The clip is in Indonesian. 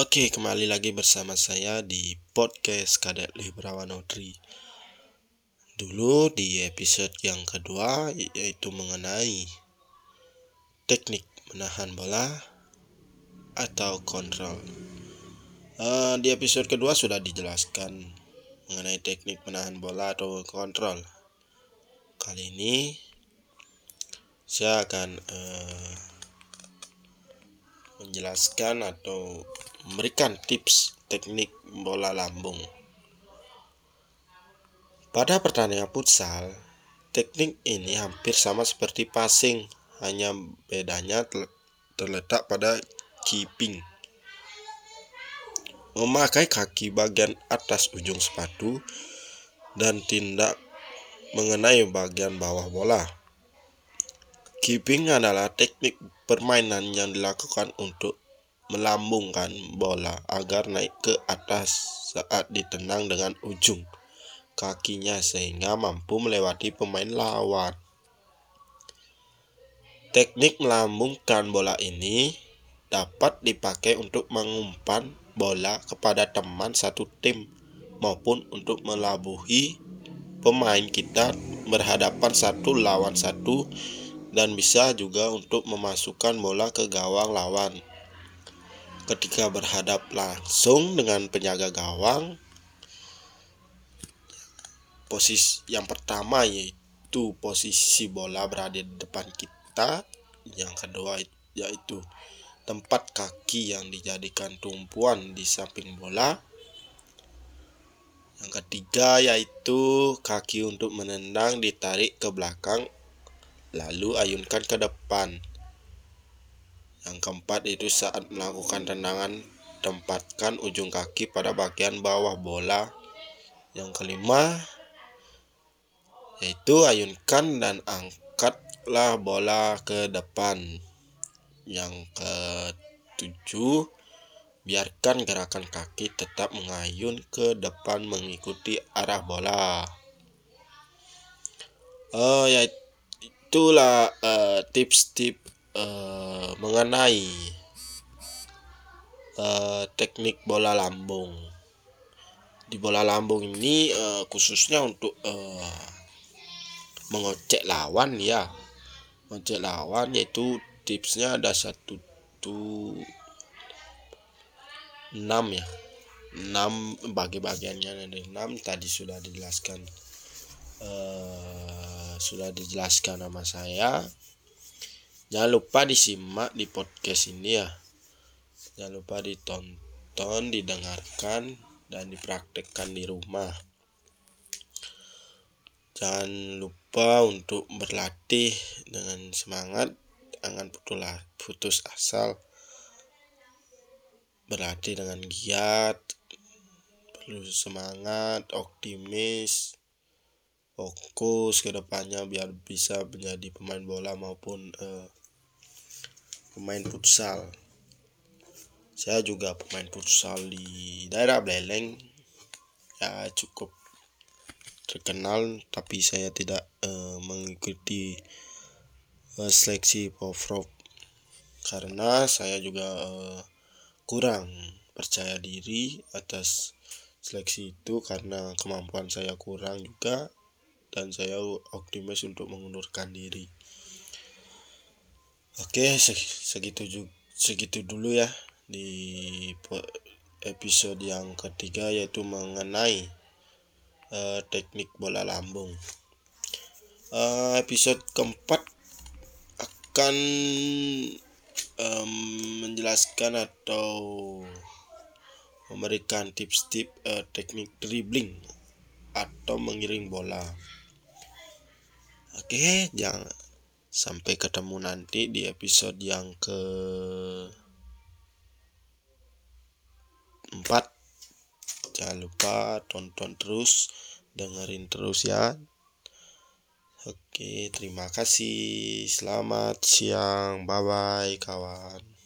Oke, kembali lagi bersama saya di podcast Kadet Librawan Notri. Dulu di episode yang kedua yaitu mengenai teknik menahan bola atau kontrol. Uh, di episode kedua sudah dijelaskan mengenai teknik menahan bola atau kontrol. Kali ini saya akan uh, menjelaskan atau memberikan tips teknik bola lambung. Pada pertandingan futsal, teknik ini hampir sama seperti passing, hanya bedanya terletak pada keeping. Memakai kaki bagian atas ujung sepatu dan tindak mengenai bagian bawah bola. Keeping adalah teknik permainan yang dilakukan untuk melambungkan bola agar naik ke atas saat ditendang dengan ujung kakinya sehingga mampu melewati pemain lawan. Teknik melambungkan bola ini dapat dipakai untuk mengumpan bola kepada teman satu tim maupun untuk melabuhi pemain kita berhadapan satu lawan satu dan bisa juga untuk memasukkan bola ke gawang lawan. Ketika berhadap langsung dengan penjaga gawang posisi yang pertama yaitu posisi bola berada di depan kita yang kedua yaitu tempat kaki yang dijadikan tumpuan di samping bola. Yang ketiga yaitu kaki untuk menendang ditarik ke belakang lalu ayunkan ke depan yang keempat itu saat melakukan tendangan tempatkan ujung kaki pada bagian bawah bola. Yang kelima yaitu ayunkan dan angkatlah bola ke depan. Yang ketujuh biarkan gerakan kaki tetap mengayun ke depan mengikuti arah bola. Oh ya itulah uh, tips-tips uh, mengenai uh, teknik bola lambung. Di bola lambung ini uh, khususnya untuk uh, mengocek lawan ya. Mengocek lawan yaitu tipsnya ada satu tuh enam ya enam bagi bagiannya ada enam tadi sudah dijelaskan uh, sudah dijelaskan nama saya Jangan lupa disimak di podcast ini ya. Jangan lupa ditonton, didengarkan, dan dipraktekkan di rumah. Jangan lupa untuk berlatih dengan semangat, jangan putus asal. Berlatih dengan giat, perlu semangat, optimis, fokus ke depannya biar bisa menjadi pemain bola maupun uh, pemain futsal. Saya juga pemain futsal di daerah Beleng ya cukup terkenal tapi saya tidak uh, mengikuti uh, seleksi Povrov karena saya juga uh, kurang percaya diri atas seleksi itu karena kemampuan saya kurang juga dan saya optimis untuk mengundurkan diri Oke, segitu segitu dulu ya di episode yang ketiga yaitu mengenai uh, teknik bola lambung. Uh, episode keempat akan um, menjelaskan atau memberikan tips-tips uh, teknik dribbling atau mengiring bola. Oke, jangan Sampai ketemu nanti di episode yang ke 4. Jangan lupa tonton terus, dengerin terus ya. Oke, terima kasih. Selamat siang. Bye bye kawan.